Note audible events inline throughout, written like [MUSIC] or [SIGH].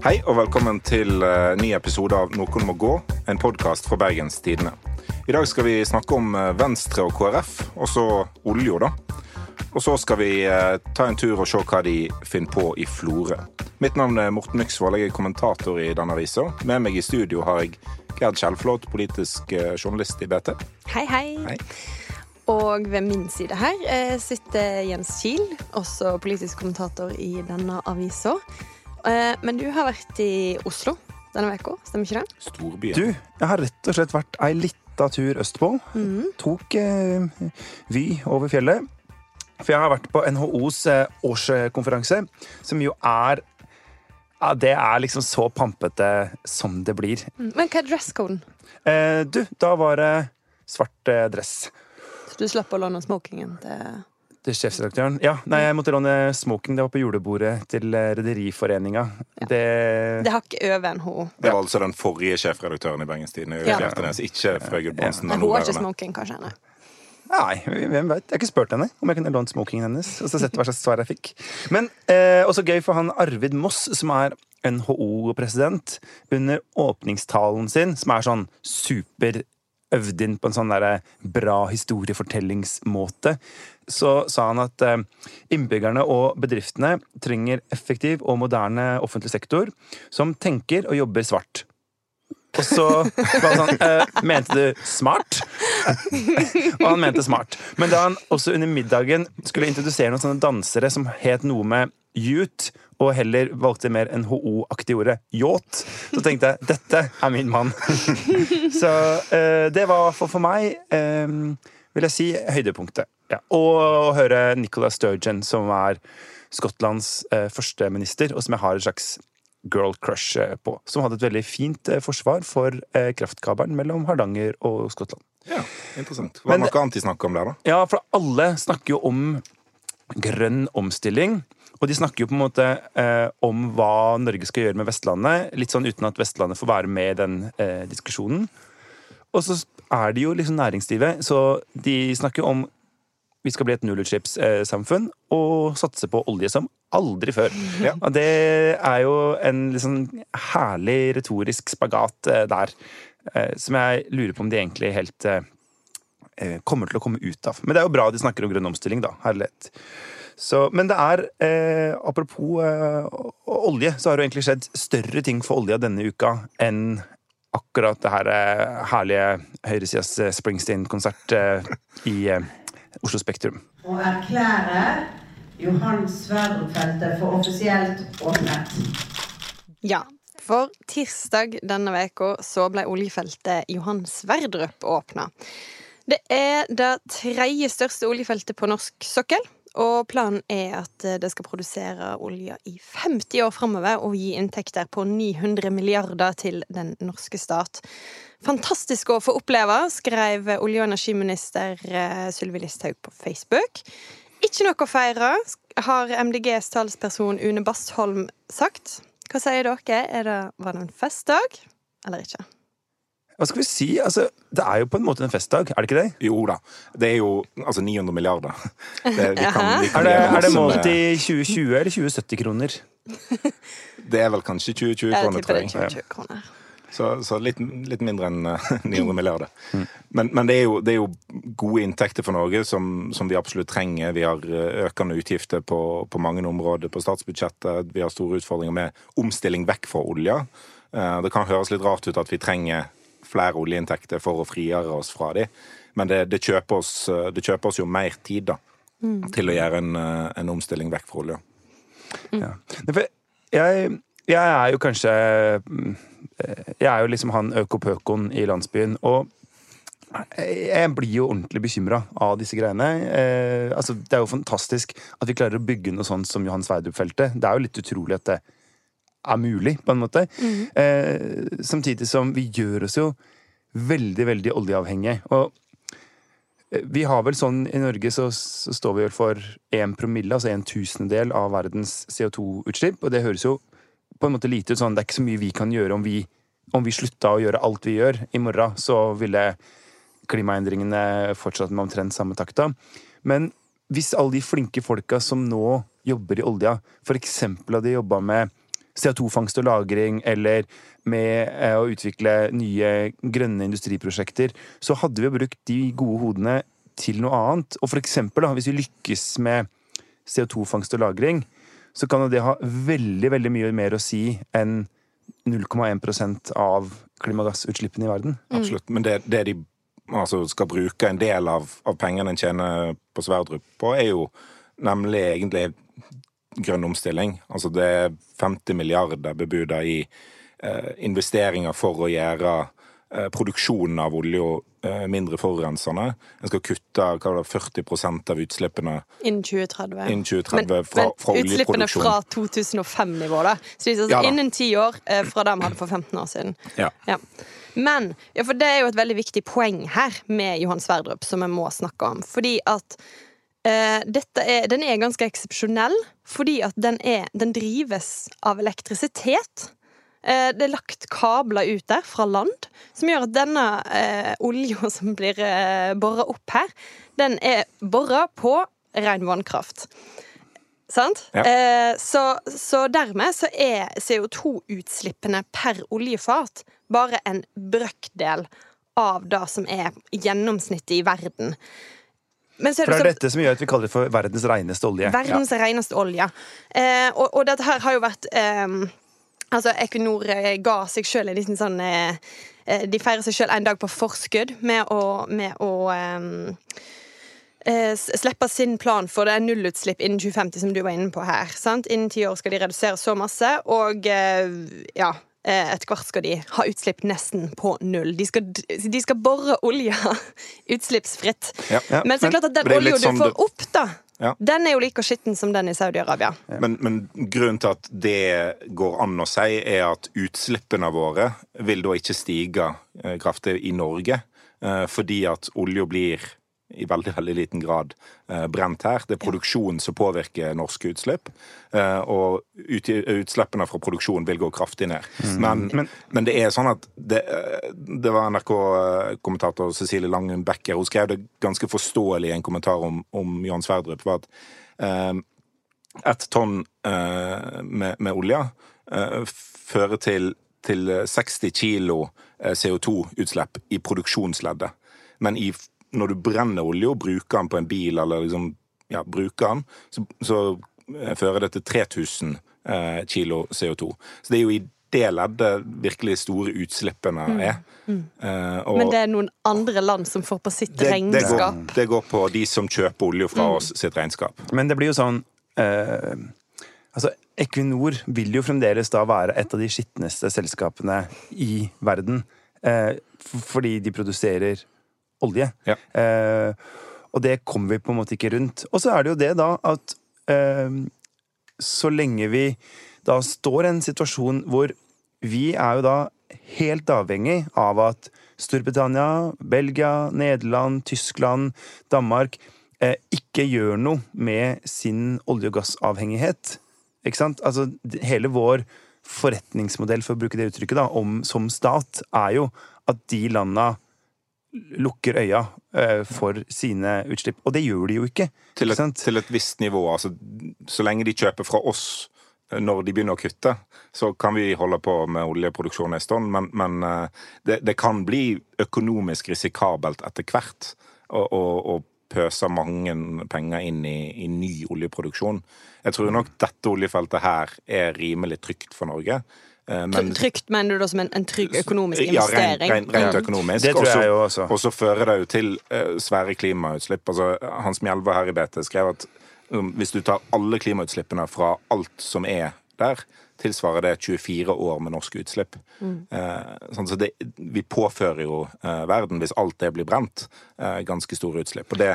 Hei og velkommen til uh, ny episode av Noen må gå, en podkast fra Bergens Tidende. I dag skal vi snakke om uh, Venstre og KrF, og så olja, da. Og så skal vi uh, ta en tur og se hva de finner på i Florø. Mitt navn er Morten Myksvold, jeg er kommentator i denne avisa. Med meg i studio har jeg Gerd Kjellflot, politisk journalist i BT. Hei, hei. hei. Og ved min side her sitter Jens Kiel, også politisk kommentator i denne avisa. Eh, men du har vært i Oslo denne uka, stemmer ikke det? Storbyen. Du, jeg har rett og slett vært ei lita tur østpå. Mm. Tok eh, Vy over fjellet. For jeg har vært på NHOs eh, årskonferanse, som jo er ja, Det er liksom så pampete som det blir. Mm. Men hva er dresscoden? Eh, du, da var det svart eh, dress. Så du slapp å låne smokingen til til sjefsredaktøren. Ja, nei, jeg måtte låne smoking. Det var på julebordet til eh, Rederiforeninga. Ja. Det Det har ikke over NHO. Det var altså den forrige sjefredaktøren i Bergens Tidende, ja. ikke Frøy Gudbrandsen. Ja. Hun har ikke smoking, kanskje? Nei. Nei, hvem vet. Jeg har ikke spurt henne om jeg kunne lånt smokingen hennes. Og så sett hva slags svar jeg fikk. Men eh, også gøy for han Arvid Moss, som er NHO-president, under åpningstalen sin, som er sånn super øvd inn på en sånn der bra historiefortellingsmåte, så sa han at eh, innbyggerne og bedriftene trenger effektiv og moderne offentlig sektor som tenker og jobber svart. Og så var han sånn eh, Mente du smart? og han mente smart. Men da han også under middagen skulle introdusere noen sånne dansere som het noe med youth, og heller valgte mer NHO-aktig ordet yacht, så tenkte jeg dette er min mann. [LAUGHS] så eh, det var for, for meg, eh, vil jeg si, høydepunktet. Ja. Og å høre Nicola Sturgeon, som er Skottlands eh, førsteminister, og som jeg har et slags girl crush eh, på. Som hadde et veldig fint eh, forsvar for kraftkabelen mellom Hardanger og Skottland. Ja, interessant. Hva er noe annet de snakker om der, da? Ja, for alle snakker jo om grønn omstilling. Og de snakker jo på en måte eh, om hva Norge skal gjøre med Vestlandet, litt sånn uten at Vestlandet får være med i den eh, diskusjonen. Og så er de jo liksom næringslivet, så de snakker om vi skal bli et nullutslippssamfunn og satse på olje som aldri før. Ja. Og det er jo en liksom herlig retorisk spagat eh, der, eh, som jeg lurer på om de egentlig helt eh, kommer til å komme ut av. Men det er jo bra de snakker om grønn omstilling, da. Herlighet. Så, men det er eh, Apropos eh, olje, så har det egentlig skjedd større ting for olja denne uka enn akkurat det her eh, herlige høyresidas Springsteen-konsert i Oslo Spektrum. Å erklære Johan Sverdrup-feltet for offisielt åpnet. Ja, for tirsdag denne veka så ble oljefeltet Johan Sverdrup åpna. Det er det tredje største oljefeltet på norsk sokkel. Og planen er at det skal produsere olje i 50 år framover og gi inntekter på 900 milliarder til den norske stat. Fantastisk å få oppleve, skrev olje- og energiminister eh, Sylvi Listhaug på Facebook. Ikke noe å feire, har MDGs talsperson Une Bastholm sagt. Hva sier dere? Er det, var det en festdag eller ikke? Hva skal vi si? Altså, det er jo på en måte en festdag, er det ikke det? Jo da. Det er jo altså 900 milliarder. [LAUGHS] Det, vi kan, vi kan er, det, er det målt i 2020 eller 2070 kroner? Det er vel kanskje 2020-kroner, tror jeg. 2020 kroner. Så, så litt, litt, mindre enn 900 eh, [LAUGHS] milliarder. Mm. Men, men det, er jo, det, er jo, gode inntekter for Norge som, som, vi absolutt trenger. Vi har eh, økende utgifter på, på, mange områder på statsbudsjettet. Vi har store utfordringer med omstilling vekk fra olja. Eh, det kan høres litt rart ut at vi trenger flere oljeinntekter for å frigjøre oss fra de. men det, det, kjøper oss, det, kjøper oss, jo mer tid da, mm. til å gjøre en, en, omstilling vekk fra olja. Mm. Ja. Jeg, jeg er jo kanskje jeg er jo liksom han økopøkoen i landsbyen. og jeg blir jo ordentlig bekymra av disse greiene. Eh, altså, det er jo fantastisk at vi klarer å bygge noe sånt som Johan Sverdrup-feltet. Det er jo litt utrolig at det er mulig, på en måte. Mm. Eh, samtidig som vi gjør oss jo veldig, veldig oljeavhengige. Og eh, vi har vel sånn I Norge så, så står vi vel for én promille, altså en tusendedel av verdens CO2-utslipp. Og det høres jo på en måte lite ut sånn Det er ikke så mye vi kan gjøre om vi, om vi slutta å gjøre alt vi gjør i morgen. Så ville klimaendringene fortsatt med omtrent samme takta. Men hvis alle de flinke folka som nå jobber i olja, f.eks. hadde jobba med CO2-fangst og -lagring eller med eh, å utvikle nye grønne industriprosjekter, så hadde vi brukt de gode hodene til noe annet. Og for eksempel, da, hvis vi lykkes med CO2-fangst og -lagring, så kan jo det ha veldig, veldig mye mer å si enn 0,1% av klimagassutslippene i verden. Mm. Absolutt. Men det, det de altså, skal bruke en del av, av pengene en tjener på Sverdrup på, er jo nemlig egentlig grønn omstilling. Altså det er 50 milliarder bebuda i eh, investeringer for å gjøre eh, produksjonen av olje eh, mindre forurensende. En skal kutte det, 40% av utslippene innen 2030. Innen 2030 men, fra, fra men utslippene fra 2005-nivå, da. Så altså, ja, innen ti år eh, fra det vi hadde for 15 år siden. Ja. ja. Men ja, for det er jo et veldig viktig poeng her med Johan Sverdrup, som vi må snakke om. Fordi at Uh, er, den er ganske eksepsjonell fordi at den, er, den drives av elektrisitet. Uh, det er lagt kabler ut der fra land som gjør at denne uh, olja [LAUGHS] som blir uh, bora opp her, den er bora på ren vannkraft. Sant? Ja. Så, så, dermed så er CO2-utslippene per oljefat bare en brøkdel av det som er gjennomsnittet i verden. Det for det er dette som gjør at vi kaller det for verdens reneste olje. Verdens ja. reneste olje. Eh, og, og, dette her har jo vært eh, Altså, Equinor eh, ga seg sjøl en liten sånn eh, eh, De feirer seg sjøl en dag på forskudd med å, med å eh, slippe sin plan for det er nullutslipp innen 2050, som du var inne på her. Sant? Innen ti år skal de redusere så masse, og ja etter hvert skal de ha utslipp nesten på null. De skal, de skal bore olja [LAUGHS] utslippsfritt. Ja, ja. Men så er det klart at den olja du sånn får opp, da ja. Den er jo like skitten som den i Saudi-Arabia. Men, men, grunnen til at det går an å si, er at utslippene våre vil da ikke stige eh, kraftig i Norge. Eh, fordi at olja blir i veldig veldig liten grad eh, brent her. Det er produksjonen som påvirker norske utslipp. Eh, og ut, utslippene fra produksjonen vil gå kraftig ned. Mm. Men, men, men, det er sånn at det, eh, det var NRK-kommentator Cecilie Langen Becker hun skrev det ganske forståelig i en kommentar om, om Johan Sverdrup. var at eh, ett tonn eh, med, med, olje eh, fører til, til 60 kilo CO2-utslipp i produksjonsleddet. Men i når du brenner olje og bruker den på en bil, eller liksom, ja, bruker den, så, så eh, fører det til 3000 eh, kilo CO2. Så det er jo i det leddet virkelig store utslippene mm. er. Mm. Mm. Uh, og, Men det er noen andre land som får på sitt det, regnskap? Det går, det går, på de som kjøper olje fra mm. oss sitt regnskap. Men det blir jo sånn uh, Altså, Equinor vil jo fremdeles da være et av de skitneste selskapene i verden. Uh, fordi de produserer olje. Ja. Eh, og det kommer vi på en måte ikke rundt. Og så er det jo det, da, at eh, så lenge vi da står i en situasjon hvor vi er jo da helt avhengig av at Storbritannia, Belgia, Nederland, Tyskland, Danmark eh, ikke gjør noe med sin olje- og gassavhengighet. Ikke sant? Altså, hele vår forretningsmodell, for å bruke det uttrykket, da, om, som stat, er jo at de landa lukker øya uh, for sine utslipp. Og det gjør de jo ikke. Til et, til et visst nivå. Altså, så lenge de kjøper fra oss eh, når de begynner å kutte, så kan vi holde på med oljeproduksjon en stund, men, men uh, det, det, kan bli økonomisk risikabelt etter hvert å pøse mange penger inn i, i ny oljeproduksjon. Jeg tror nok dette oljefeltet her er rimelig trygt for Norge. Eh, men, Trygt mener du da som en, en trygg økonomisk investering? Ja, rent, rent, økonomisk. Det tror jeg jo også. Og så fører det jo til uh, svære klimautslipp. Altså, Hans Mjelva her i BT skrev at um, hvis du tar alle klimautslippene fra alt som er der, tilsvarer det 24 år med norske utslipp. Mm. Uh, sånn, så det, vi påfører jo uh, verden, hvis alt det blir brent, uh, ganske store utslipp. Og det,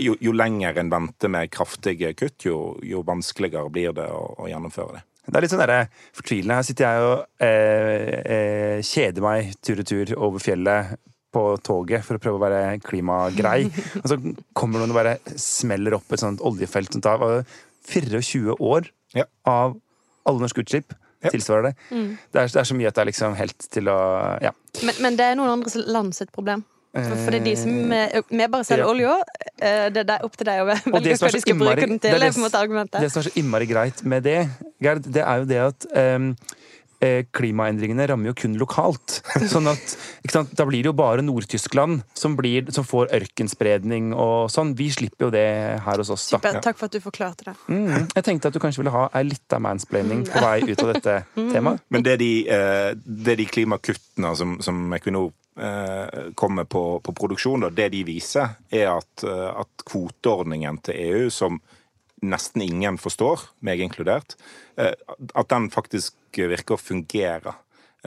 jo, jo lenger en venter med kraftige kutt, jo, jo vanskeligere blir det å, å gjennomføre det. Det er litt sånn der, fortvilende. Her sitter jeg og eh, eh, kjeder meg tur og tur over fjellet på toget for å prøve å være klimagrei. [LAUGHS] Og så kommer noen og bare smeller opp et sånt oljefelt som tar 24 år ja. av alle norske utslipp. Ja. Tilsvarer det. Mm. Det, er, det, er, så mye at det er liksom helt til å Ja. Men, men det er noen andre land sitt problem? For, det er de som Vi bare selger ja. olja. Det er opp til deg å [LAUGHS] velge hva de skal bruke den til. Det, er det, måte. Det som er så innmari greit med det, Gerd, det er jo det at um, klimaendringene rammer jo kun lokalt. [LAUGHS] Sånn at, Da blir det jo bare Nord-Tyskland som, som, får ørkenspredning og sånn. Vi slipper jo det her hos oss. da. Super, takk for at du forklarte det. Mm, jeg tenkte at du kanskje ville ha ei lita mansplaining på vei ut av dette [LAUGHS] mm. temaet. Men det er de, det er de klimakuttene som, som Equinor eh, kommer på, på produksjon, da, det de viser, er at, at kvoteordningen til EU, som nesten ingen forstår, meg inkludert, eh, at den faktisk virker å fungere.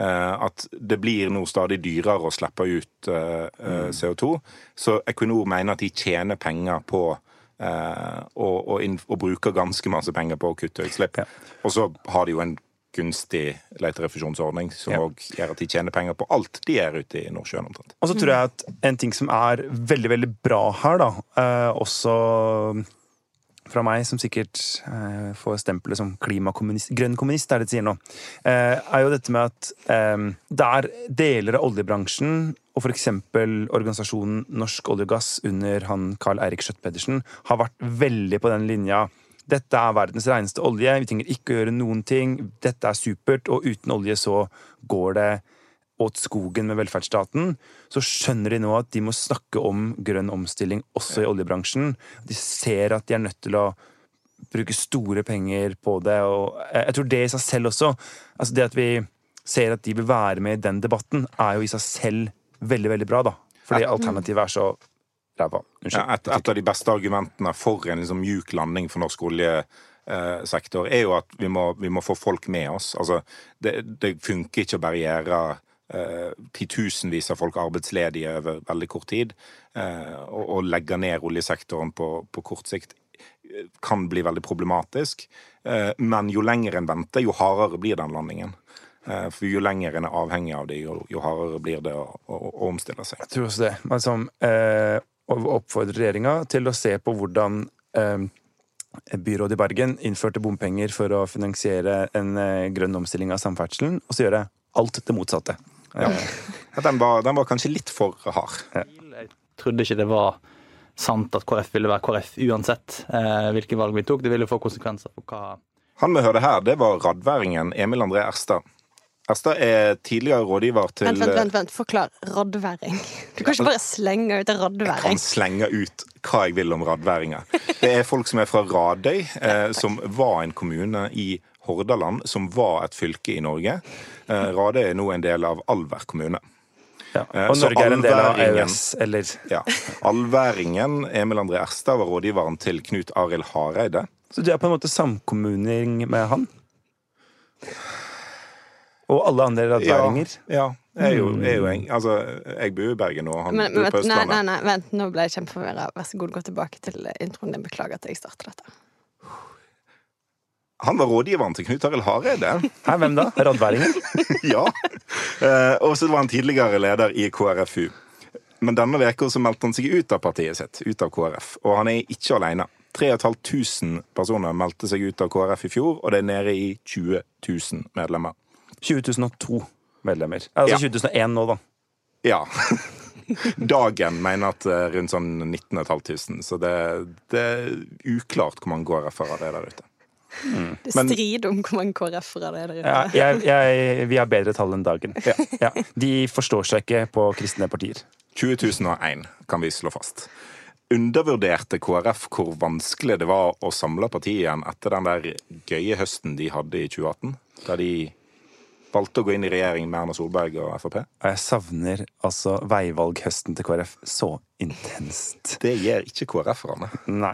Eh, at det blir nå stadig dyrere å slippe ut eh, mm. CO2. Så Equinor mener at de tjener penger på og, og, og, bruker ganske masse penger på å kutte utslipp. Og så har de jo en gunstig leterefusjonsordning som ja. gjør at de tjener penger på alt de gjør ute i Nordsjøen. omtrent. Og så tror jeg at en ting som er veldig, veldig bra her, da, også fra meg, som sikkert eh, får stempelet som klimakommunist, grønn kommunist, er det de sier nå, eh, er jo dette med at eh, der deler av oljebransjen og f.eks. organisasjonen Norsk olje og gass under han Carl Eirik Schjøtt-Pedersen har vært veldig på den linja dette er verdens reneste olje, vi trenger ikke å gjøre noen ting, dette er supert, og uten olje så går det åt skogen med velferdsstaten, så skjønner de nå at de må snakke om grønn omstilling også i oljebransjen. De ser at de er nødt til å bruke store penger på det. og Jeg tror det i seg selv også altså Det at vi ser at de vil være med i den debatten, er jo i seg selv veldig, veldig bra, da. Fordi alternativet er så ræva. Ja, et, et, av de beste argumentene for en liksom mjuk landing for norsk oljesektor er jo at vi må, vi må få folk med oss. Altså, det, det funker ikke å barriere Eh, titusenvis av folk arbeidsledige over veldig kort tid. Eh, og legge ned oljesektoren på, på kort sikt eh, kan bli veldig problematisk. Men jo lenger en venter, jo hardere blir den landingen. For jo lenger en er avhengig av det, jo hardere blir det å, å, å, omstille seg. Jeg tror også det. Men som eh, oppfordrer regjeringa til å se på hvordan eh, byrådet i Bergen innførte bompenger for å finansiere en eh, grønn omstilling av samferdselen, og så gjøre alt det motsatte. [LAUGHS] Ja. Den, var, den, var, kanskje litt for hard. Jeg trodde ikke det var sant at KrF ville være KrF uansett eh, hvilke valg vi tok. Det ville få konsekvenser for hva Han vi hørte her, det var radværingen Emil André Erstad. Erstad er tidligere rådgiver til Vent, vent, vent, vent. forklar. Radværing. Du kan ikke bare slenge ut en radværing. Jeg kan slenge ut hva jeg vil om radværinger. Det er folk som er fra Radøy, eh, som var en kommune i Hordaland, som var et fylke i Norge. Eh, Rade er nå en del av Alver kommune. Ja. Og og Norge er en del av EØS, eller Ja. Alværingen, Emil André Erstad, var rådgiveren til Knut Arild Hareide. Så du er på en måte samkommuning med han? Og alle andre radværinger? Ja. ja. Jeg er jo, jeg er jo en, altså, jeg bor i Bergen og han men, bor på Østlandet. Nei, nei, nei, vent, nå ble jeg kjempeforvirra. Vær så god, gå tilbake til introen din. Beklager at jeg starter dette. Han var rådgiveren til Knut Arild Hareide. Hæ, hvem da? Radværingen? [LAUGHS] ja. Eh, og så var han tidligere leder i KrFU. Men denne uka meldte han seg ut av partiet sitt, ut av KrF. Og han er ikke alene. 3500 personer meldte seg ut av KrF i fjor, og det er nede i 20 000 medlemmer. 2002 medlemmer. Altså ja. 2001 nå, da. Ja. [LAUGHS] Dagen mener at eh, rundt sånn 19.500, så det, det er uklart hvor mange KrF-ere det er der ute. Mm. Det er strid om hvor mange KrF-ere det er der ute. Ja, jeg, jeg, vi har bedre tall enn dagen. Ja. Ja. De forstår seg ikke på kristne partier. 2001 kan vi slå fast. Undervurderte KrF hvor vanskelig det var å samle partiet igjen etter den der gøye høsten de hadde i 2018? Der de valgte å gå inn i regjering med Erna Solberg og Frp? Jeg savner altså veivalghøsten til KrF så intenst. Det gjør ikke KrF-erne. Nei.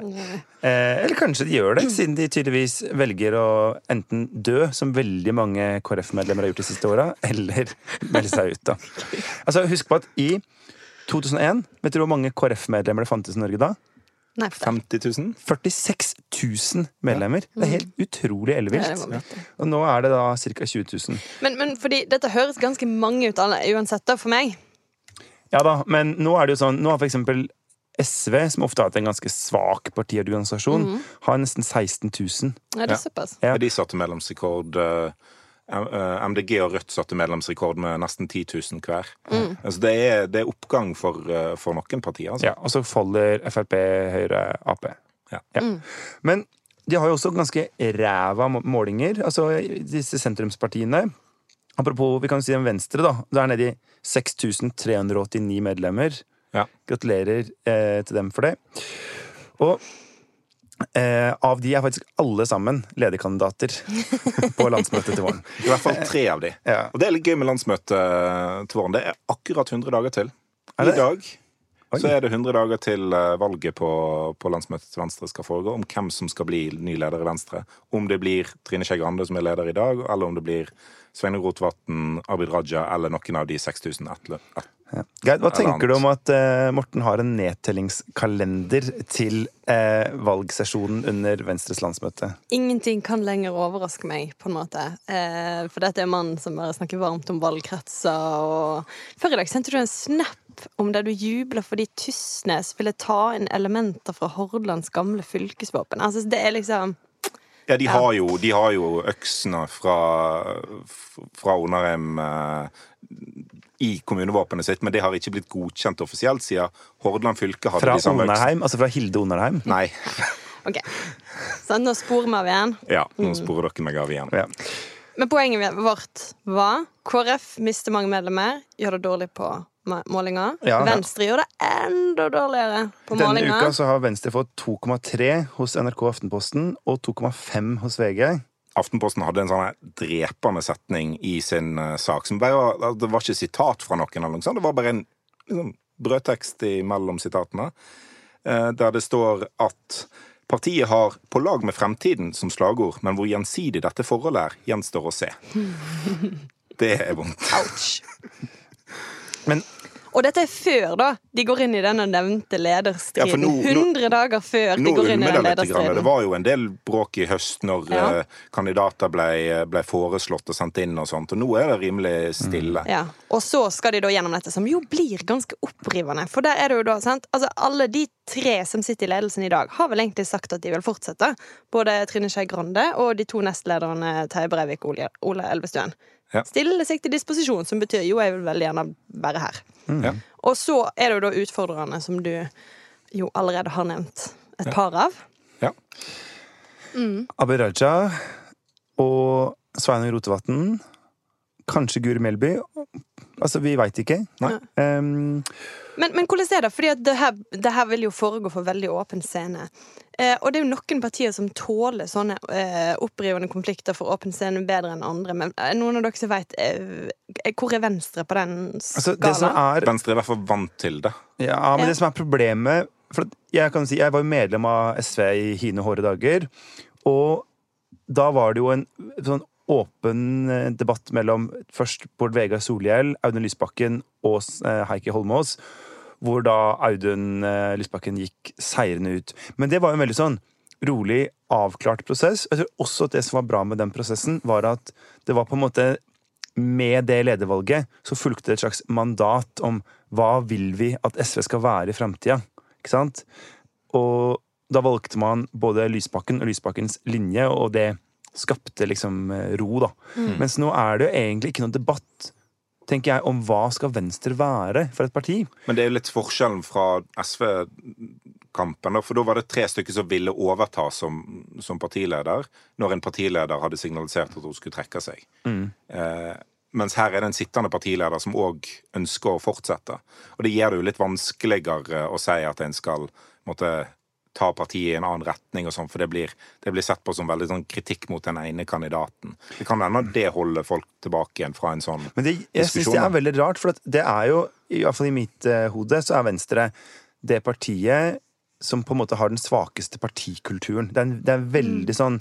Eh, eller kanskje de gjør det, siden de tydeligvis velger å enten dø, som veldig mange KrF-medlemmer har gjort de siste åra, eller melde seg ut. da. [LAUGHS] Altså, Husk på at i 2001, vet du hvor mange KrF-medlemmer det fantes i Norge da? Nei, 50 000? 46 000 medlemmer. Det er helt utrolig ellevilt. Ja, og nå er det da ca. 20 000. Men, men, fordi dette høres ganske mange ut uansett, da, for meg. Ja da, men nå er det jo sånn Nå har for eksempel SV, som ofte har hatt en ganske svak partiorganisasjon, mm. har nesten 16 000. Ja, det er såpass. Ja. De satte medlemsrekord uh, MDG og Rødt satte medlemsrekord med nesten 10 000 hver. Mm. Altså det, er, det, er, oppgang for, for noen partier. Altså. Ja, og så faller Frp, Høyre, Ap. Ja. Ja. Mm. Men de har jo også ganske ræva målinger, altså disse sentrumspartiene. Apropos, vi kan si den Venstre, da. Det er nede i 6389 medlemmer. Ja. Gratulerer eh, til dem for det. Og eh, av de er faktisk alle sammen lederkandidater på landsmøtet til våren. I hvert fall tre av de. Ja. Og det er litt gøy med landsmøtet til våren. Det er akkurat 100 dager til. I dag Oi. så er det 100 dager til eh, valget på, på, landsmøtet til Venstre skal foregå, om hvem som skal bli ny leder i Venstre. Om det blir Trine Skei Grande som er leder i dag, eller om det blir Sveinung Rotevatn, Abid Raja eller noen av de 6000 etle. Ja. Geir, hva tenker du om at uh, Morten har en nedtellingskalender til uh, valgsesjonen under Venstres landsmøte? Ingenting kan lenger overraske meg, på en måte. Uh, for dette er mannen som bare snakker varmt om valgkretser. Og... Før i dag sendte du en snap om der du jubler fordi Tysnes ville ta inn elementer fra Hordalands gamle fylkesvåpen. Altså, det er liksom ja, de har jo, de har jo øksene fra, fra Onarheim eh, i kommunevåpenet sitt, men det har ikke blitt godkjent offisielt, siden Hordaland fylke hadde fra de samme Onarheim? Altså fra Hilde Onarheim? Nei. ok. Så nå sporer vi av igjen? Ja, nå mm. sporer dere meg av igjen. Ja. Men poenget vårt var KrF mister mange medlemmer, gjør det dårlig på målinga. Ja, Venstre gjør det enda dårligere på Denne målinga. Denne uka så har Venstre fått 2,3 hos NRK Aftenposten og 2,5 hos VG. Aftenposten hadde en sånn drepende setning i sin uh, sak. Som bare, det var ikke sitat fra noen, eller noe sånt. det var bare en liksom, brødtekst mellom sitatene. Uh, der det står at partiet har 'på lag med fremtiden' som slagord, men hvor gjensidig dette forholdet er, gjenstår å se. [LAUGHS] Det er vondt. Ouch. Men og dette er før da de går inn i denne nevnte lederstriden. Ja, 100 dager før de går inn i den lederstriden. Det var jo en del bråk i høst når ja. uh, kandidater ble, ble, foreslått og sendt inn og sånt, og nå er det rimelig stille. Mm. Ja. Og så skal de da gjennom dette, som jo blir ganske opprivende. For der er det jo da, sant Altså alle de tre som sitter i ledelsen i dag, har vel egentlig sagt at de vil fortsette. Både Trine Skei Grande og de to nestlederne Terje Breivik og Ole Elvestuen. Ja. Stille seg til disposisjon, som betyr jo jeg vil veldig gjerne være her. Mm. Ja. Og så er det jo da utfordrerne, som du jo allerede har nevnt et par av. Ja. Mm. Abid Raja og Sveinung Rotevatn. Kanskje Guri Melby. Altså, vi veit ikke. Um, men, men, hvordan er det? Fordi det her, det her, vil jo foregå for veldig åpen scene. Eh, og det er jo noen partier som tåler sånne eh, opprivende konflikter for åpen scene bedre enn andre. Men eh, noen av dere som veit eh, Hvor er Venstre på den altså, er... Venstre er i hvert fall vant til det. Ja, men ja. det som er problemet For jeg kan si, jeg var jo medlem av SV i hine hårde dager. Og da var det jo en sånn åpen eh, debatt mellom først Bård Vegar Solhjell, Audun Lysbakken og eh, Heikki Holmås hvor da Audun eh, Lysbakken gikk seirende ut. Men det var jo en veldig sånn rolig, avklart prosess. Jeg tror også at det som var bra med den prosessen, var at det var på en måte med det ledervalget så fulgte det et slags mandat om hva vil vi at SV skal være i framtida. Ikke sant? Og da valgte man både Lysbakken og Lysbakkens linje, og det skapte liksom eh, ro, da. Mm. Mens nå er det jo egentlig ikke noen debatt tenker jeg, om hva skal Venstre være for et parti. Men det er jo litt forskjellen fra SV-kampen. For da var det tre stykker som ville overta som, som, partileder, når en partileder hadde signalisert at hun skulle trekke seg. Mm. Eh, mens her er det en sittende partileder som òg ønsker å fortsette. Og det gjør det jo litt vanskeligere å si at en skal måtte ta partiet i en annen retning, og sånn, for det blir, det blir, sett på som veldig sånn kritikk mot den ene kandidaten. Det kan hende det holder folk tilbake igjen fra en sånn Men det, jeg syns det er veldig rart, for det er jo, i hvert fall i mitt uh, hode, så er Venstre det partiet som på en måte har den svakeste partikulturen. Det er, det er veldig mm. sånn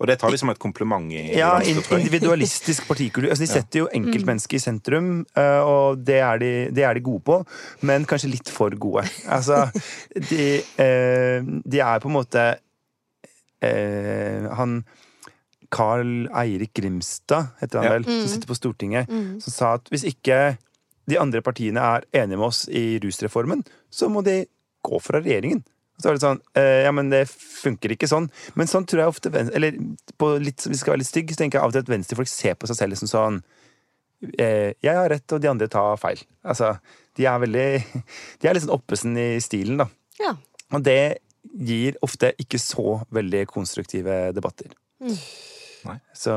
og det tar vi som et kompliment i, ja, Venstre, individualistisk partikultur. Altså, de setter jo enkeltmennesket i sentrum, eh, og det er, de, det er, de, gode på, men kanskje litt for gode. Altså, de, eh, de er på en måte eh, Han Carl Eirik Grimstad, heter han vel, som mm. sitter på Stortinget, mm. som sa at hvis ikke de andre partiene er enige med oss i rusreformen, så må de gå fra regjeringen. Så er det sånn eh, Ja, men det funker ikke sånn. Men sånn tror jeg ofte Eller litt, hvis vi skal være litt stygg, så tenker jeg av og til at venstrefolk ser på seg selv som sånn eh, Jeg har rett, og de andre tar feil. Altså, de er veldig De er litt sånn oppesen i stilen, da. Ja. Og det gir ofte ikke så veldig konstruktive debatter. Mm. Så,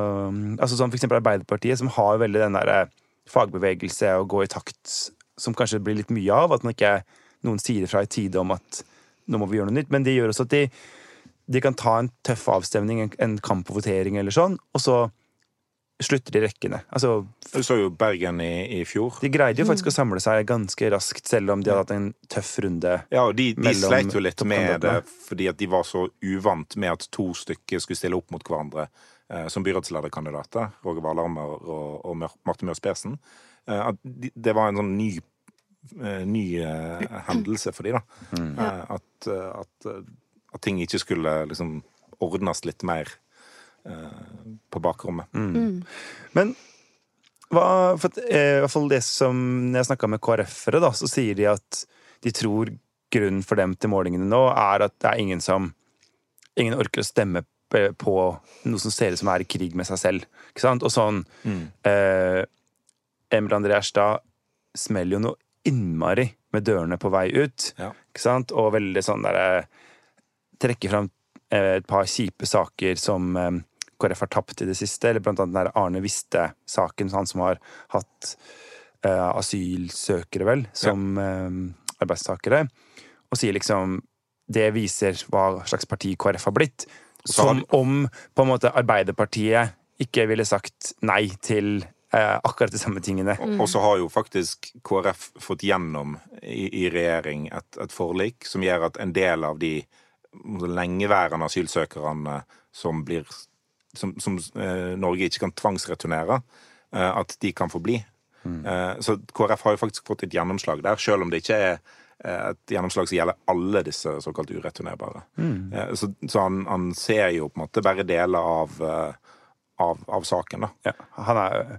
altså sånn for eksempel Arbeiderpartiet, som har veldig den derre fagbevegelse og gå i takt, som kanskje blir litt mye av. At man ikke noen sier fra i tide om at nå må vi gjøre noe nytt. Men det gjør også at de, de kan ta en tøff avstemning, en, en kamp og votering eller sånn, og så slutter de rekkene. Altså, du så jo Bergen i, i, fjor. De greide jo faktisk å samle seg ganske raskt, selv om de hadde hatt en tøff runde. Ja, og de, de sleit jo litt med det fordi at de var så uvant med at to stykker skulle stille opp mot hverandre eh, som byrådslederkandidater. Roger Valhammer og, og Marte Mjøs Persen. Eh, det var en sånn ny ny eh, hendelse for dem. Mm. Eh, at, at, at, ting ikke skulle liksom ordnes litt mer på bakrommet. Mm. Mm. Men hva, for i hvert fall det som Når jeg snakka med KrF-ere, da, så sier de at de tror grunnen for dem til målingene nå er at det er ingen som Ingen orker å stemme på noe som ser ut som er i krig med seg selv. Ikke sant? Og sånn mm. eh, Emil André Erstad smeller jo noe innmari med dørene på vei ut. Ja. Ikke sant? Og veldig sånn derre Trekke fram eh, et par kjipe saker som eh, KrF har tapt i det siste. Eller blant annet den der Arne Viste-saken, han som har hatt uh, asylsøkere, vel, som ja. uh, arbeidstakere. Og sier liksom Det viser hva slags parti KrF har blitt. Som om på en måte Arbeiderpartiet ikke ville sagt nei til eh, akkurat de samme tingene. Mm. Og så har jo faktisk KrF fått gjennom i, i regjering et, et, forlik som gjør at en del av de lengeværende asylsøkerne som blir som, som eh, Norge ikke kan tvangsreturnere, eh, at de kan få bli. Mm. Eh, så KrF har jo faktisk fått et gjennomslag der, selv om det ikke er eh, et gjennomslag som gjelder alle disse såkalt ureturnerbare. Mm. Eh, så, så han, han, ser jo på en måte bare deler av av, av saken. Da. Ja, han er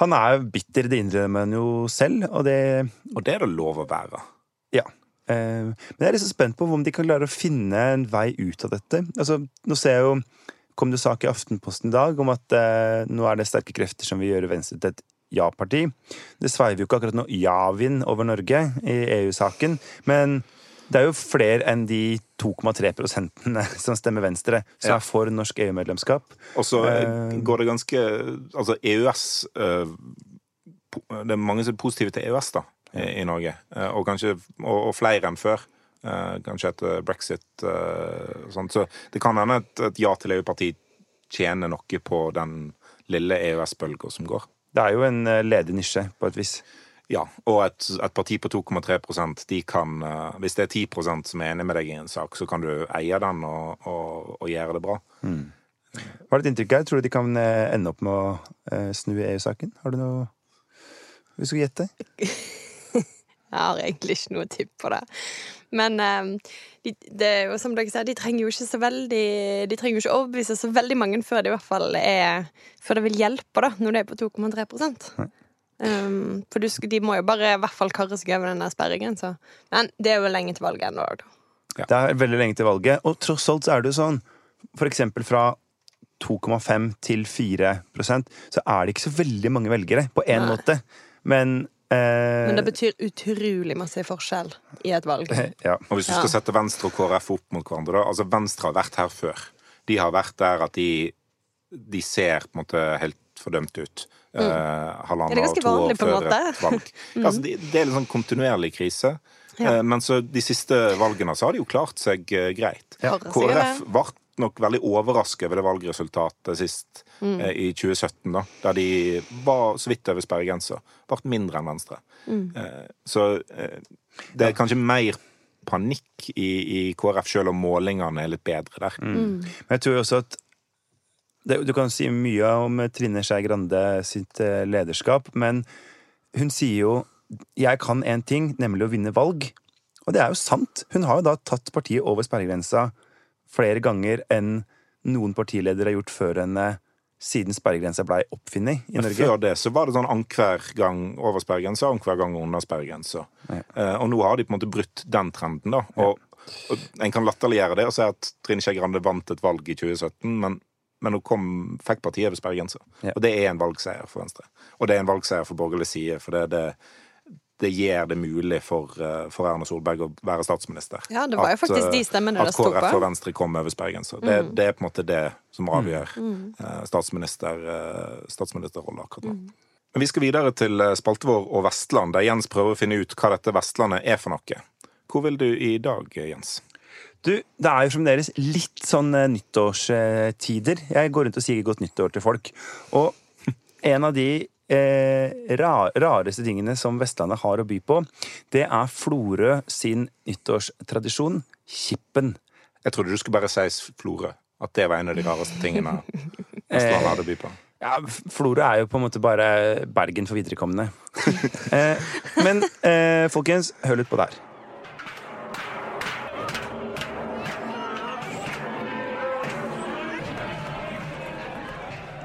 han er bitter, det innrømmer han jo selv, og det Og det er det lov å være. Ja. Eh, men jeg er litt så spent på om de kan klare å finne en vei ut av dette. Altså, nå ser jeg jo kom det sak i Aftenposten i dag om at eh, nå er det sterke krefter som vil gjøre Venstre til et ja-parti. Det sveiver jo ikke akkurat noe ja-vind over Norge i EU-saken, men det er jo flere enn de 2,3 prosentene [LAUGHS] som stemmer Venstre, som ja. er for norsk EU-medlemskap. Og så uh, går det ganske Altså EØS uh, Det er mange som er positive til EØS da, i, Norge. Og kanskje og, og, flere enn før. kanskje etter brexit og sånt. Så det kan hende et, et ja til EU-parti tjener noe på den lille EØS-bølga som går. Det er jo en ledig nisje, på et vis. Ja, og et, et parti på 2,3% de kan uh, Hvis det er 10% som er enig med deg i en sak, så kan du eie den og, og, og gjøre det bra. Mm. Hva er ditt inntrykk her? Tror du de kan eh, ende opp med å uh, snu EU-saken? Har du noe Hvis du skal gjette? [LAUGHS] Jeg har egentlig ikke noe tipp på det. Men de, det som dere sier, de trenger jo ikke så veldig De trenger jo ikke overbevise så veldig mange før det i hvert fall er Før det vil hjelpe, da, når det er på 2,3 Um, for du, de må jo bare i hvert fall karre seg over den sperringen. Så. Men det er jo lenge til valget ennå. Ja. Det er veldig lenge til valget. Og tross alt så er det jo sånn, for eksempel fra 2,5 til 4% så er det ikke så veldig mange velgere, på én måte. Men eh, Men det betyr utrolig masse forskjell i et valg. [LAUGHS] Ja. Og hvis du skal sette Venstre og KrF opp mot hverandre, da altså Venstre har vært her før. De har vært der at de, de ser på en måte helt fordømt ut. Mm. Uh, halvannet og to år før et valg. [LAUGHS] mm. altså, det, det, er en sånn kontinuerlig krise. Ja. Uh, men så de siste valgene så har de jo klart seg uh, greit. Ja. KrF ble nok veldig overrasket over det valgresultatet sist mm. i 2017, da, der de var så vidt over sperregrensa. Ble mindre enn Venstre. Mm. så det er kanskje mer panikk i, i KrF, selv om målingene er litt bedre der. Mm. mm. Men jeg tror også at Du kan si mye om Trine Skei Grande sitt eh, lederskap, men hun sier jo 'jeg kan én ting, nemlig å vinne valg'. Og det er jo sant. Hun har jo da tatt partiet over sperregrensa flere ganger enn noen partiledere har gjort før henne siden sperregrensa blei oppfunnet i Norge. Før det så var det sånn annenhver gang over sperregrensa annenhver gang under sperregrensa. Ja. Eh, og nå har de på en måte brutt den trenden, da. Og, og en kan latterliggjøre det og si at Trine Skei Grande vant et valg i 2017, men, men hun kom, fikk partiet over sperregrensa. Ja. Og det er en valgseier for Venstre. Og det er en valgseier for borgerlig side, for det, det det gjør det mulig for, eh, for, Erna Solberg å være statsminister. Ja, det var jo faktisk de eh, stemmene det sto på. At KrF og Venstre kom over sperregrensa. Det, mm. det, er på en måte det som avgjør mm. mm. statsminister, statsministerrollen akkurat nå. Mm. Men vi skal videre til spalten vår og Vestland, der Jens prøver å finne ut hva dette Vestlandet er for noe. Hvor vil du i dag, Jens? Du, Det er jo fremdeles litt sånn nyttårstider. Jeg går rundt og sier godt nyttår til folk. Og en av de eh, rareste tingene som Vestlandet har å by på, det er Florø sin nyttårstradisjon, kippen. Jeg trodde du skulle bare si Florø. At det var en av de rareste tingene Vestlandet hadde å by på. [LAUGHS] Ja, Florø er jo på en måte bare Bergen for viderekomne. [LAUGHS] eh, men eh, folkens, hør litt på det her.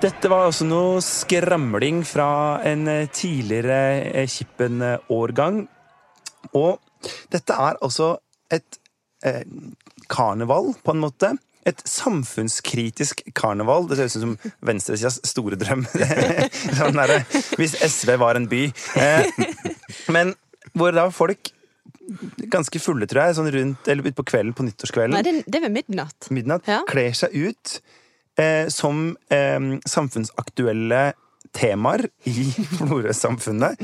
Dette var også noe skramling fra en eh, tidligere eh, Kippen-årgang. Og dette er altså et eh, karneval, på en måte. Et samfunnskritisk karneval. Det ser ut som venstresidas store drøm. [LAUGHS] sånn der, hvis SV var en by. Eh, men hvor da folk ganske fulle, tror jeg, sånn rundt, eller utpå kvelden på nyttårskvelden. Nei, det, det er ved midnatt. Midnatt, ja. Kler seg ut eh, som eh, samfunnsaktuelle temaer i [LAUGHS] Florø-samfunnet.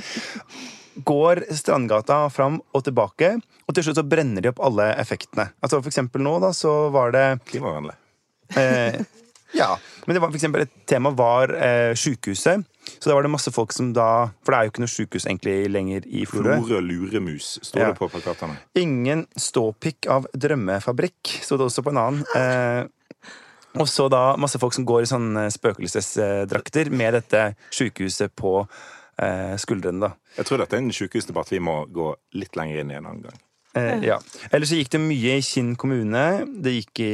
Går Strandgata fram og tilbake, og til slutt så brenner de opp alle effektene. Altså For eksempel nå, da, så var det Klimavennlig. Eh, ja. Men det var, for eksempel, et tema var eh, sjukehuset. Så da var det masse folk som da For det er jo ikke noe sjukehus egentlig lenger i Florø. Florø luremus, står ja. det på plakatene. Ingen ståpikk av drømmefabrikk, sto det også på en annen. Eh, og så da masse folk som går i sånne spøkelsesdrakter med dette sjukehuset på eh, skuldrene, da. Jeg tror dette er en sjukehusdebatt vi må gå litt lenger inn i en annen gang. Eh, ja. Ellers så gikk det mye i Kinn kommune. Det gikk i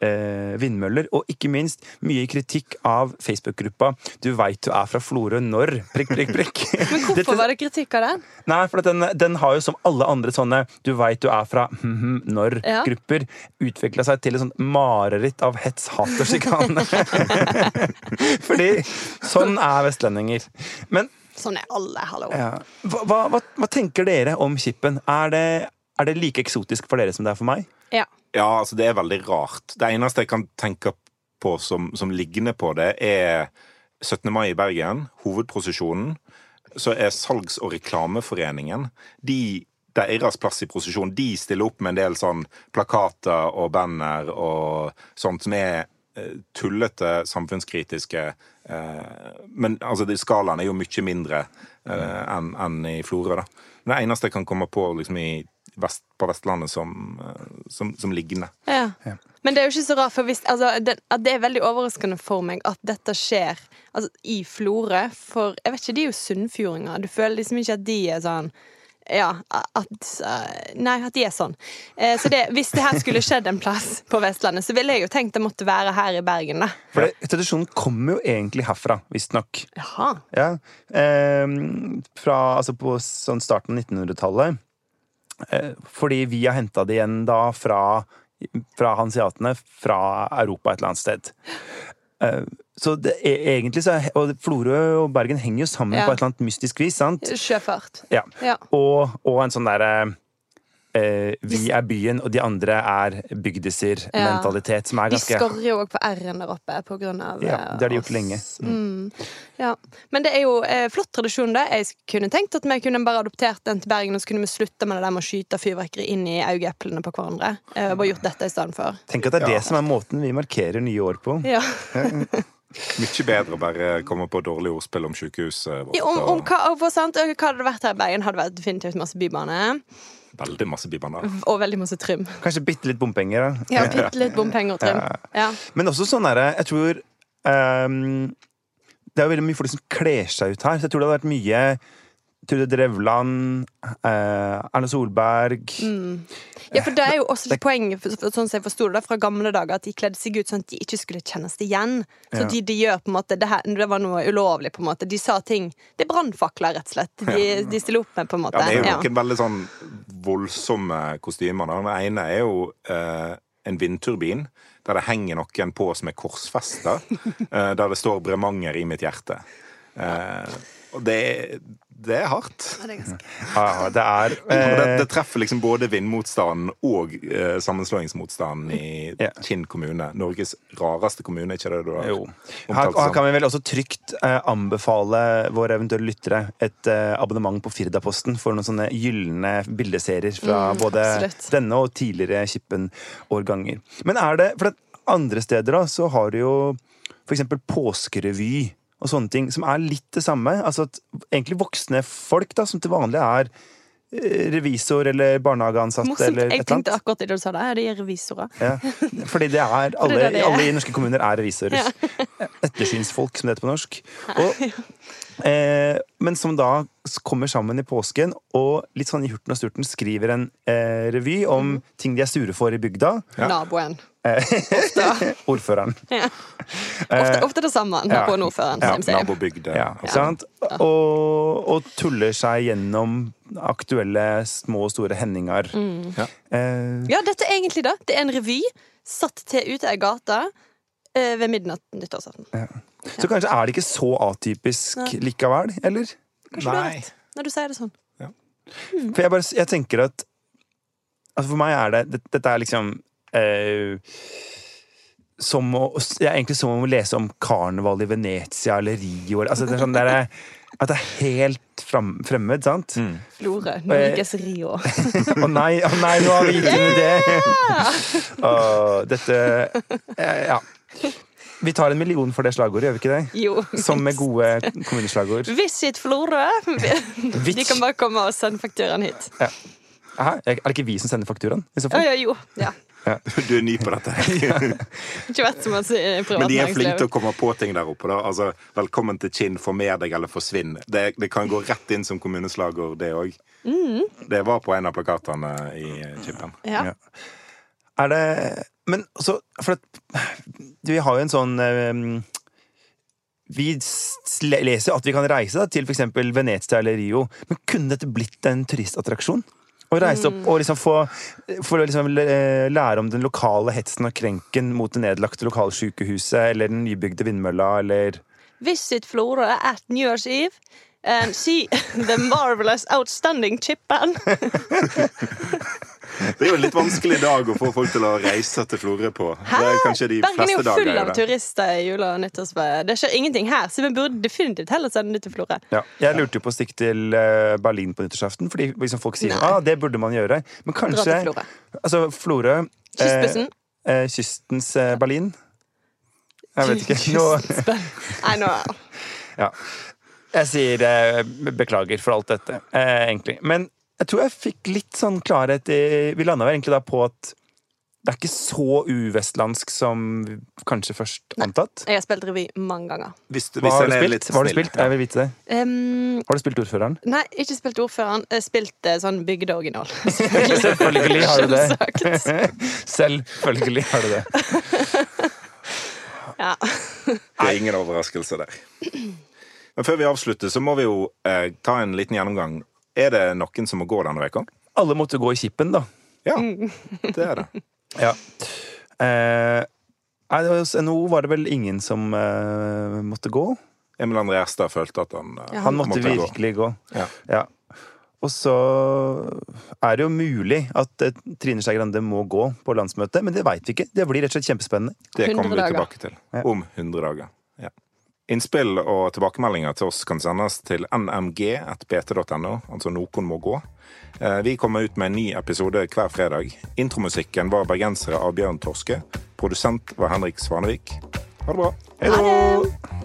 eh, vindmøller. Og ikke minst mye kritikk av Facebook-gruppa 'Du veit du er fra Florø når?' prikk, prikk, prikk. [LAUGHS] Men hvorfor Dette, var det kritikk av den? Nei, for den, den, har jo som alle andre sånne 'du veit du er fra hm, hm, når'-grupper utvikla seg til et sånt mareritt av hets, hat og sjikane. [LAUGHS] Fordi sånn er vestlendinger. Men Sånn er alle, hallo. Ja. Hva, hva, hva, tenker dere om Kippen? Er det, er det like eksotisk for dere som det er for meg? Ja. Ja, altså det er veldig rart. Det eneste jeg kan tenke på som, som liggende på det, er 17. mai i Bergen, hovedprosesjonen. Så er Salgs- og reklameforeningen de, Deres plass i prosesjonen, de stiller opp med en del sånn plakater og banner og sånt som er eh, tullete, samfunnskritiske. Eh, men altså, skalaen er jo mye mindre eh, enn en i Florø, da. Men det eneste jeg kan komme på liksom, i vest, på Vestlandet som, eh, som, som liggende. Ja. ja. Men det er jo ikke så rart, for hvis, altså, det, det, er veldig overraskende for meg at dette skjer altså, i Florø. For jeg vet ikke, de er jo sunnfjordinger. Du føler liksom ikke at de er sånn ja, at Nei, at de er sånn. Eh, så det, hvis det her skulle skjedd en plass på Vestlandet, så ville jeg jo tenkt det måtte være her i Bergen. da. For det, Tradisjonen kommer jo egentlig herfra, visstnok. Ja. Eh, fra, altså på sånn starten av 1900-tallet. Eh, fordi vi har henta det igjen da fra, fra hansiatene fra Europa et eller annet sted. Eh, så det er egentlig så Og Florø og Bergen henger jo sammen ja. på et eller annet mystisk vis. sant? Sjøfart. Ja. ja. Og, og, en sånn derre eh, vi er byen, og de andre er bygdiser-mentalitet. som er ganske... De skorrer jo òg på R-en der oppe på grunn av Ja, det har de gjort lenge. Mm. Mm. Ja. Men det er jo eh, flott tradisjon, det. Jeg kunne tenkt at vi kunne bare adoptert den til Bergen, og så kunne vi slutta med det der med å skyte fyrverkeri inn i øyeeplene på hverandre. Eh, bare gjort dette i stedet for. Tenk at det er ja. det som er måten vi markerer nye år på. Ja. [LAUGHS] [LAUGHS] Mye bedre å bare komme på dårlig ordspill om sykehuset vårt. Ja, om, om hva, for sant, hva hadde det vært her i Bergen? Hadde det vært definitivt masse bybane. Veldig masse bybaner. Og veldig masse trim. Kanskje bitte litt bompenger, da. Ja, bitte litt bompenger og trim. Ja. Men også sånn derre Jeg tror um, Det er jo veldig mye folk som kler seg ut her, så jeg tror det hadde vært mye Trude Drevland, eh, Erna Solberg mm. Ja, for det er jo også litt poeng, sånn som jeg forsto det fra gamle dager, at de kledde seg ut sånn at de ikke skulle kjennes igjen. Så ja. de, de, gjør på en måte det, her, det var noe ulovlig, på en måte. De sa ting Det er brannfakler, rett og slett. De, de, stiller opp med, på en måte. Ja, det er jo noen ja. veldig sånn voldsomme kostymer. Den ene er jo eh, en vindturbin der det henger noen på som er korsfesta, [LAUGHS] eh, der det står 'Bremanger i mitt hjerte'. Eh, og det, det er hardt. Ja, det er ganske ja, det, er, [LAUGHS] eh... det, det, treffer liksom både vindmotstanden og eh, sammenslåingsmotstanden i yeah. Kinn kommune. Norges rareste kommune, ikke det du har jo. Her, her, kan vi vel også trygt eh, anbefale våre eventuelle lyttere et eh, abonnement på Firdaposten for noen sånne gylne bildeserier fra mm, både absolutt. denne og tidligere Kippen-årganger. Men er det For andre steder da, så har du jo for eksempel påskerevy og sånne ting, som er litt det samme. Altså at egentlig voksne folk, da, som til vanlig er eh, revisor eller barnehageansatte Morsomt. eller et Jeg tenkte akkurat det du sa der. De er revisorer. Ja, fordi det er [LAUGHS] alle, det det er. alle i norske kommuner er revisorer. Ja. [LAUGHS] Ettersynsfolk, som det heter på norsk. Og, eh, men som da kommer sammen i påsken og litt sånn i hurten og sturten skriver en eh, revy om mm. ting de er sure for i bygda. Ja. Naboen. Ofte. [LAUGHS] Ordføreren. Ja. Ofte, eh, ofte, det samme. Naboen-ordføreren. Ja, nabobygde. Ja. Og, og, tuller seg gjennom aktuelle små og store hendinger. Mm. Ja. Eh, ja, dette er egentlig det. Det er en revy satt til ute i gata eh, ved midnatt nyttårsaften. Ja. Så kanskje er det ikke så atypisk likevel, eller? Kanskje Nei. du har rett, når du sier det sånn. Mm. For jeg, bare, jeg tenker at Altså For meg er det Dette er liksom som å, ja, egentlig som å lese om karneval i Venezia eller Rio. Altså, det er sånn der, at det er helt fram, fremmed, sant? Mm. Florø. Norges Rio. [LAUGHS] Å oh, nei, oh, nei, nå har vi gitt i det! oh, dette Ja. Vi tar en million for det slagordet, gjør vi ikke det? Jo. Som med gode kommuneslagord. Visit Florø! De kan bare komme og sende fakturaen hit. Ja. Aha, er det ikke vi som sender fakturaen? Ja, ja, jo. Ja. Ja. Du er ny på dette. [LAUGHS] Ikke vet som at Men de er flinke til å komme på ting der oppe. Da. Altså, 'Velkommen til Kinn, former deg eller forsvinn'. Det, det, kan gå rett inn som kommuneslagord, det òg. Mm. Det var på en av plakatene i Chipen. Ja. Er det Men altså, For at, vi har jo en sånn um, vi leser at vi kan reise da, til f.eks. Venezia eller Rio, men kunne dette blitt en turistattraksjon? Å reise opp og liksom få, for å liksom lære om den lokale hetsen og krenken mot det nedlagte lokalsykehuset eller den nybygde vindmølla eller Visit Florø at New Year's Eve and see [LAUGHS] the marvelous outstanding chippan. [LAUGHS] [LAUGHS] Det er jo en litt vanskelig dag å få folk til å reise til Florø på. Hæ? Det er kanskje de Bergen fleste dager. Bergen er jo full av turister i jula og nyttårsferie. Det skjer ingenting her, så vi burde definitivt heller sende til Florø. Ja. Jeg lurte jo på å stikke til eh, Berlin på nyttårsaften, fordi liksom folk sier ah, det burde man gjøre. Men kanskje Florø. Altså, Florø Kystbussen. Eh, eh, kystens eh, Berlin. Jeg vet ikke. Nå Nei, nå [LAUGHS] Ja. Jeg sier eh, beklager for alt dette, egentlig. Men jeg tror jeg fikk litt sånn klarhet i Vi landa vel egentlig da på at det er ikke så uvestlandsk som kanskje først antatt. Jeg har spilt revy mange ganger. Hvis du, hvis Hva har du spilt? Hva har du spilt? Jeg vil vite det. Um, har du spilt ordføreren? Nei, ikke spilt ordføreren. Jeg spilt uh, sånn bygdeoriginal. [LAUGHS] Selvfølgelig har du det. [LAUGHS] Selvfølgelig har du det. ja. Det er ingen overraskelse der. Men før vi avslutter, så må vi jo eh, ta en liten gjennomgang er det noen som må gå denne uka? Alle måtte gå i Kippen, da. Ja, [LAUGHS] det er det. ja. Eh, hos NHO var det vel ingen som eh, måtte gå. Emil André Erstad følte at han, ja, han måtte, måtte virkelig gå. gå. Ja. ja. Og så er det jo mulig at eh, Trine Skei Grande må gå på landsmøtet, men det veit vi ikke. Det blir rett og slett kjempespennende. Det kommer vi tilbake til om 100 dager. Innspill og tilbakemeldinger til oss kan sendes til nmg.bt.no, altså Noen må gå. Eh, vi kommer ut med en ny episode hver fredag. Intromusikken var bergensere av Bjørn Torske. Produsent var Henrik Svanevik. Ha det bra. Hei da!